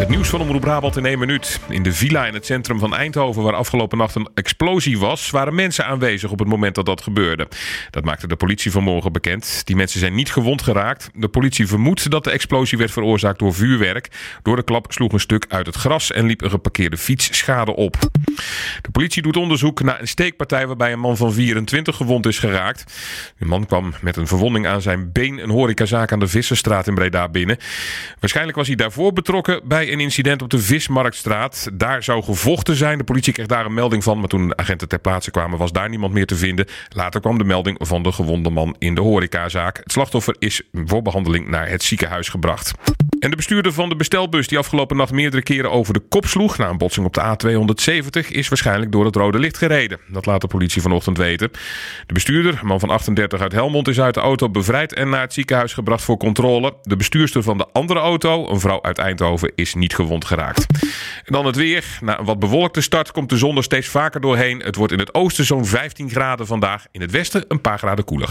Het nieuws van Omroep Brabant in één minuut. In de villa in het centrum van Eindhoven, waar afgelopen nacht een explosie was, waren mensen aanwezig op het moment dat dat gebeurde. Dat maakte de politie vanmorgen bekend. Die mensen zijn niet gewond geraakt. De politie vermoedt dat de explosie werd veroorzaakt door vuurwerk. Door de klap sloeg een stuk uit het gras en liep een geparkeerde fiets schade op. De politie doet onderzoek naar een steekpartij waarbij een man van 24 gewond is geraakt. De man kwam met een verwonding aan zijn been een horecazaak aan de Visserstraat in Breda binnen. Waarschijnlijk was hij daarvoor betrokken bij een incident op de Vismarktstraat. Daar zou gevochten zijn. De politie kreeg daar een melding van, maar toen de agenten ter plaatse kwamen was daar niemand meer te vinden. Later kwam de melding van de gewonde man in de horecazaak. Het slachtoffer is voor behandeling naar het ziekenhuis gebracht. En de bestuurder van de bestelbus die afgelopen nacht meerdere keren over de kop sloeg na een botsing op de A270 is waarschijnlijk door het rode licht gereden. Dat laat de politie vanochtend weten. De bestuurder, een man van 38 uit Helmond, is uit de auto bevrijd en naar het ziekenhuis gebracht voor controle. De bestuurster van de andere auto, een vrouw uit Eindhoven, is niet gewond geraakt. En dan het weer. Na een wat bewolkte start komt de zon er steeds vaker doorheen. Het wordt in het oosten zo'n 15 graden vandaag, in het westen een paar graden koeler.